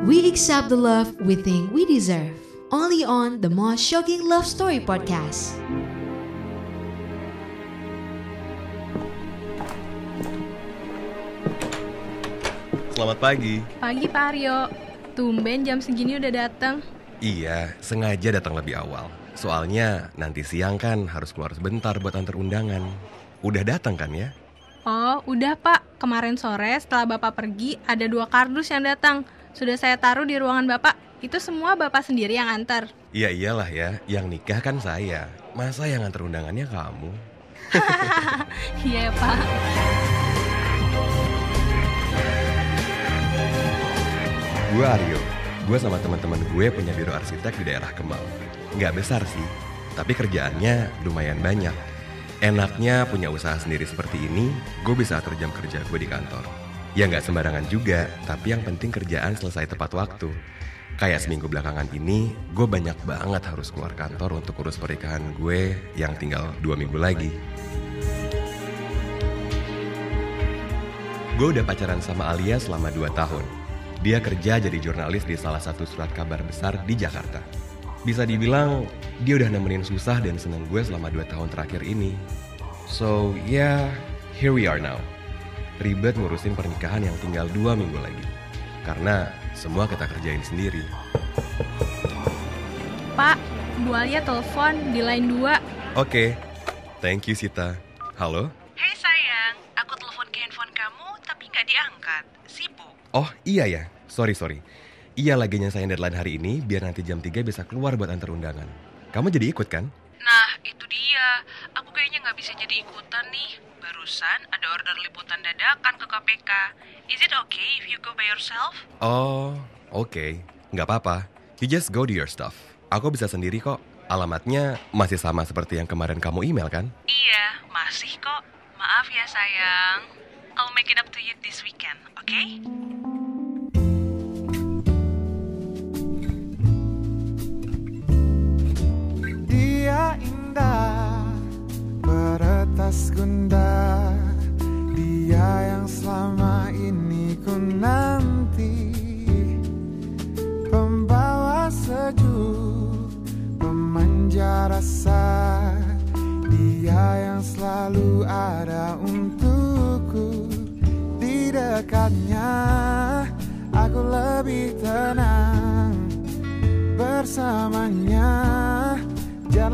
We accept the love we think we deserve. Only on the Most Shocking Love Story podcast. Selamat pagi. Pagi Pak Aryo. Tumben jam segini udah datang. Iya, sengaja datang lebih awal. Soalnya nanti siang kan harus keluar sebentar buat antar undangan. Udah datang kan ya? Oh, udah Pak. Kemarin sore setelah Bapak pergi, ada dua kardus yang datang. Sudah saya taruh di ruangan Bapak. Itu semua Bapak sendiri yang antar. Iya iyalah ya, yang nikah kan saya. Masa yang antar undangannya kamu? Iya ya Pak. Gue Aryo. Gue sama teman-teman gue punya biro arsitek di daerah Kemang. Nggak besar sih, tapi kerjaannya lumayan banyak. Enaknya punya usaha sendiri seperti ini, gue bisa atur jam kerja gue di kantor. Ya nggak sembarangan juga, tapi yang penting kerjaan selesai tepat waktu. Kayak seminggu belakangan ini, gue banyak banget harus keluar kantor untuk urus pernikahan gue yang tinggal dua minggu lagi. Gue udah pacaran sama Alia selama 2 tahun. Dia kerja jadi jurnalis di salah satu surat kabar besar di Jakarta. Bisa dibilang, dia udah nemenin susah dan seneng gue selama 2 tahun terakhir ini. So, yeah, here we are now. Ribet ngurusin pernikahan yang tinggal 2 minggu lagi. Karena semua kita kerjain sendiri. Pak, Bu Alia telepon di line 2. Oke, thank you Sita. Halo? Hei sayang, aku telepon ke handphone kamu tapi nggak diangkat. Sibuk. Oh iya ya, sorry sorry. Iya lagi nyelesain deadline hari ini biar nanti jam 3 bisa keluar buat antar undangan. Kamu jadi ikut kan? Nah, itu dia. Aku kayaknya nggak bisa jadi ikutan nih. Barusan ada order liputan dadakan ke KPK. Is it okay if you go by yourself? Oh, oke. Nggak apa-apa. You just go do your stuff. Aku bisa sendiri kok. Alamatnya masih sama seperti yang kemarin kamu email kan? Iya, masih kok. Maaf ya sayang. I'll make it up to you this weekend, oke?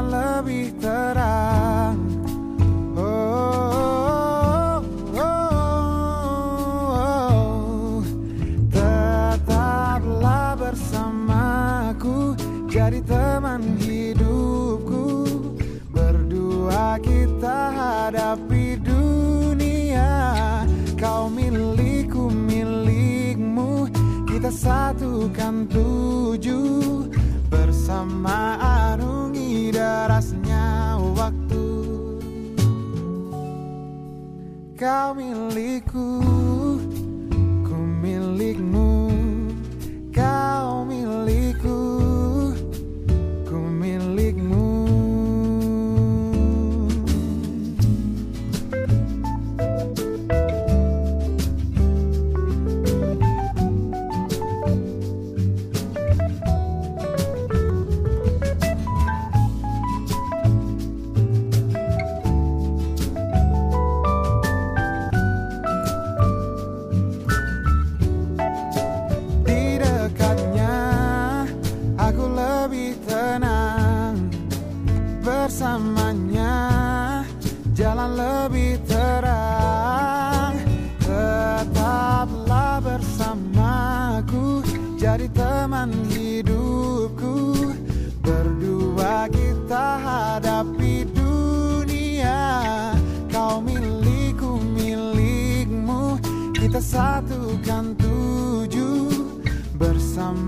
Jalan lebih Kau milikku, ku milikmu,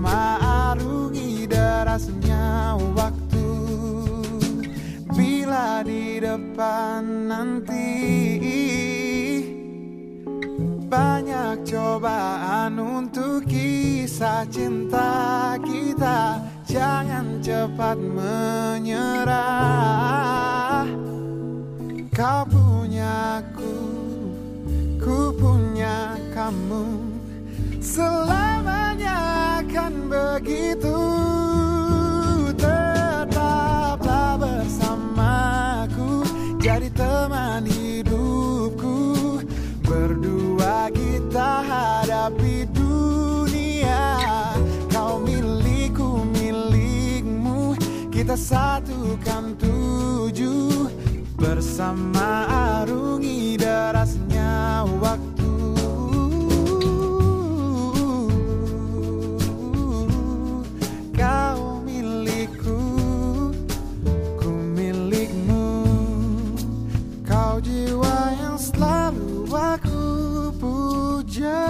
Bersama arungi derasnya waktu. Bila di depan nanti banyak cobaan untuk kisah cinta kita. Jangan cepat menyerah. Kau punya aku Ku punya kamu. Selamanya begitu. Tetaplah bersamaku. Jadi teman hidupku. Berdua kita hadapi dunia. Kau milikku milikmu. Kita satukan tujuh Bersama jiwa yang selalu aku puja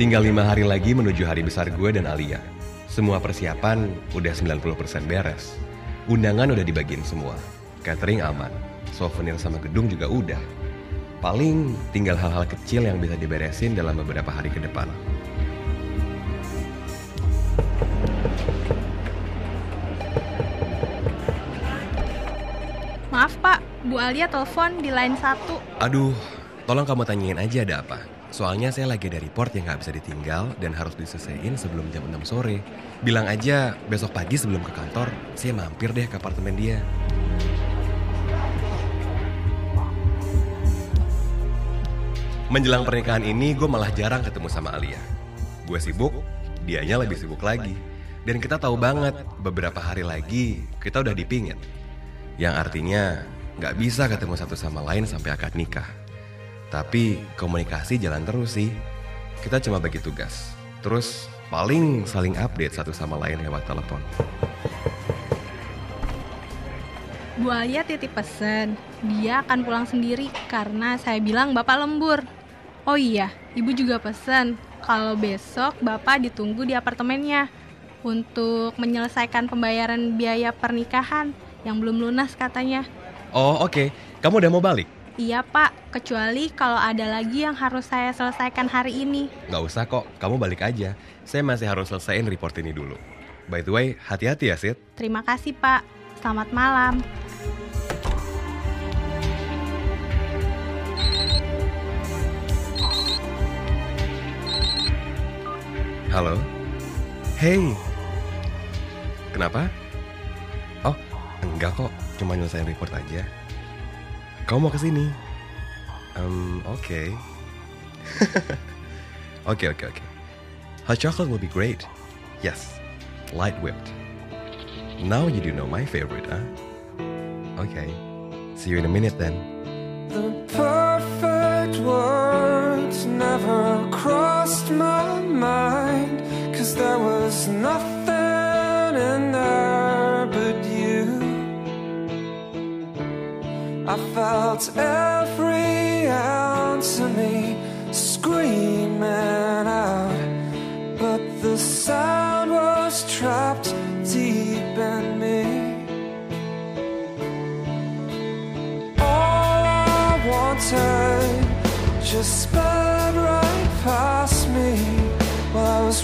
Tinggal lima hari lagi menuju hari besar gue dan Alia. Semua persiapan udah 90% beres. Undangan udah dibagiin semua. Catering aman. Souvenir sama gedung juga udah. Paling tinggal hal-hal kecil yang bisa diberesin dalam beberapa hari ke depan. Maaf Pak, Bu Alia telepon di line satu. Aduh, tolong kamu tanyain aja ada apa. Soalnya saya lagi ada report yang nggak bisa ditinggal dan harus diselesaikan sebelum jam 6 sore. Bilang aja besok pagi sebelum ke kantor, saya mampir deh ke apartemen dia. Menjelang pernikahan ini, gue malah jarang ketemu sama Alia. Gue sibuk, dianya lebih sibuk lagi. Dan kita tahu banget, beberapa hari lagi kita udah dipingit. Yang artinya nggak bisa ketemu satu sama lain sampai akad nikah. Tapi komunikasi jalan terus sih. Kita cuma bagi tugas. Terus paling saling update satu sama lain lewat telepon. Bu Alia titip pesen, dia akan pulang sendiri karena saya bilang Bapak lembur. Oh iya, Ibu juga pesen kalau besok Bapak ditunggu di apartemennya untuk menyelesaikan pembayaran biaya pernikahan yang belum lunas katanya. Oh oke, kamu udah mau balik? Iya Pak, kecuali kalau ada lagi yang harus saya selesaikan hari ini. Nggak usah kok, kamu balik aja. Saya masih harus selesaiin report ini dulu. By the way, hati-hati ya Sid. Terima kasih Pak, selamat malam. Halo? Hey! Kenapa? Oh, enggak kok. Cuma nyelesain report aja. Kamu mau kesini? Um, oke. Oke, oke, oke. Hot chocolate will be great. Yes, light whipped. Now you do know my favorite, huh? Okay. See you in a minute then. The perfect words never crossed my mind. Cause there was nothing in there but you. I felt every ounce of me screaming out. But the sound was trapped deep in me. All I wanted just sped right past me while I was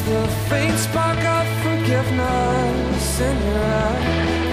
the faint spark of forgiveness in your eye.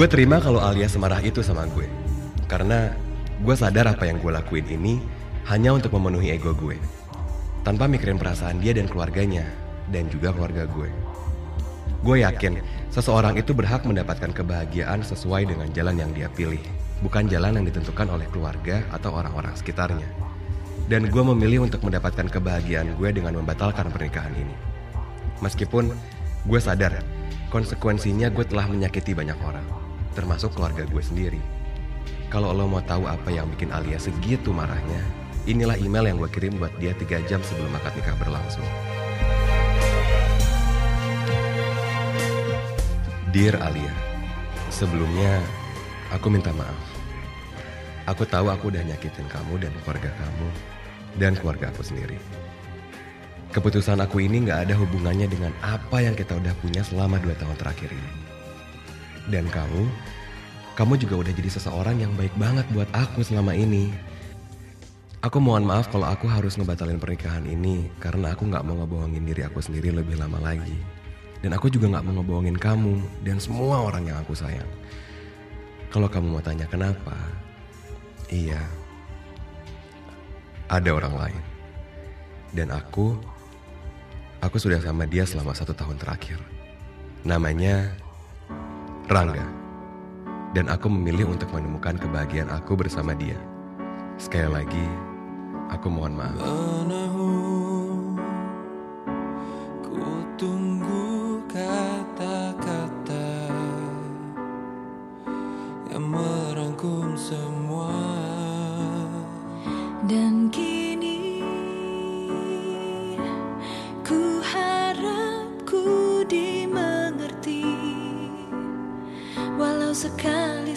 Gue terima kalau Alia semarah itu sama gue. Karena gue sadar apa yang gue lakuin ini hanya untuk memenuhi ego gue. Tanpa mikirin perasaan dia dan keluarganya, dan juga keluarga gue. Gue yakin seseorang itu berhak mendapatkan kebahagiaan sesuai dengan jalan yang dia pilih, bukan jalan yang ditentukan oleh keluarga atau orang-orang sekitarnya. Dan gue memilih untuk mendapatkan kebahagiaan gue dengan membatalkan pernikahan ini. Meskipun gue sadar konsekuensinya gue telah menyakiti banyak orang, termasuk keluarga gue sendiri. Kalau lo mau tahu apa yang bikin Alia segitu marahnya, inilah email yang gue kirim buat dia tiga jam sebelum akad nikah berlangsung. Dear Alia, sebelumnya aku minta maaf. Aku tahu aku udah nyakitin kamu dan keluarga kamu dan keluarga aku sendiri. Keputusan aku ini nggak ada hubungannya dengan apa yang kita udah punya selama dua tahun terakhir ini. Dan kamu, kamu juga udah jadi seseorang yang baik banget buat aku selama ini. Aku mohon maaf kalau aku harus ngebatalin pernikahan ini karena aku nggak mau ngebohongin diri aku sendiri lebih lama lagi. Dan aku juga nggak mau ngebohongin kamu dan semua orang yang aku sayang. Kalau kamu mau tanya kenapa, iya, ada orang lain. Dan aku, aku sudah sama dia selama satu tahun terakhir. Namanya Rangga. Dan aku memilih untuk menemukan kebahagiaan aku bersama dia. Sekali lagi, aku mohon maaf. Menahu Ku tunggu kata-kata Yang merangkum semua Dan kini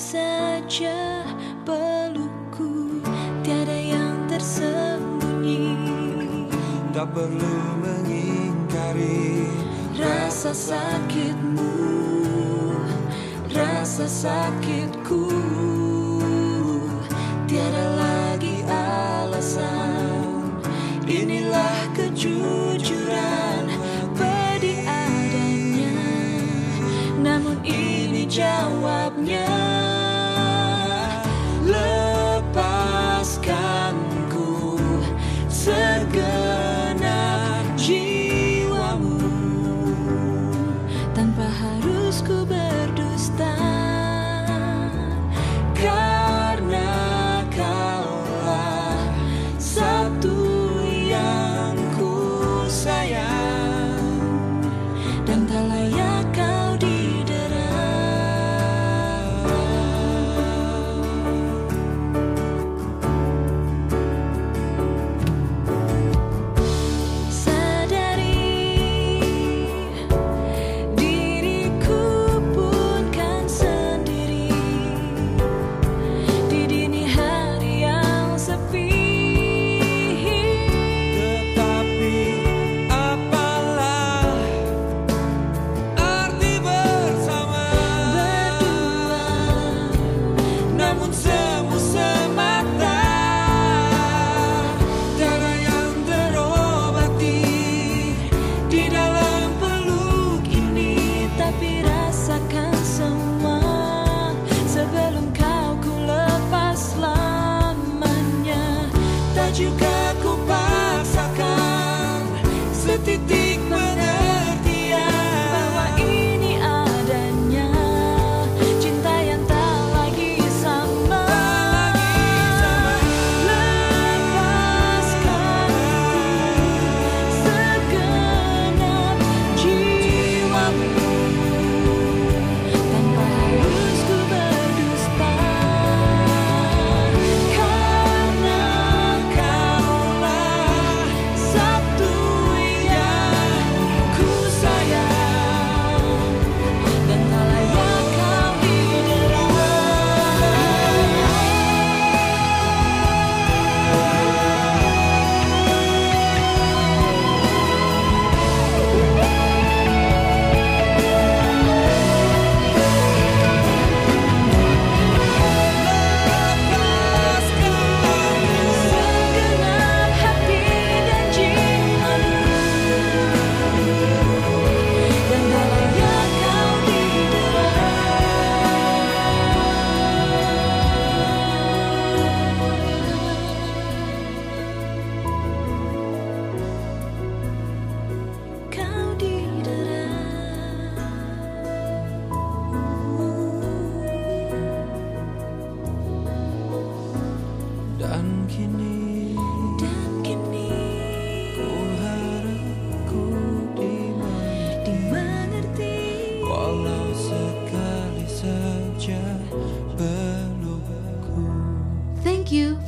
saja pelukku Tiada yang tersembunyi. Tak perlu mengingkari Rasa sakitmu Rasa sakitku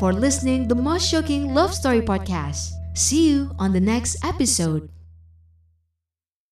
for listening the most shocking love story podcast. See you on the next episode.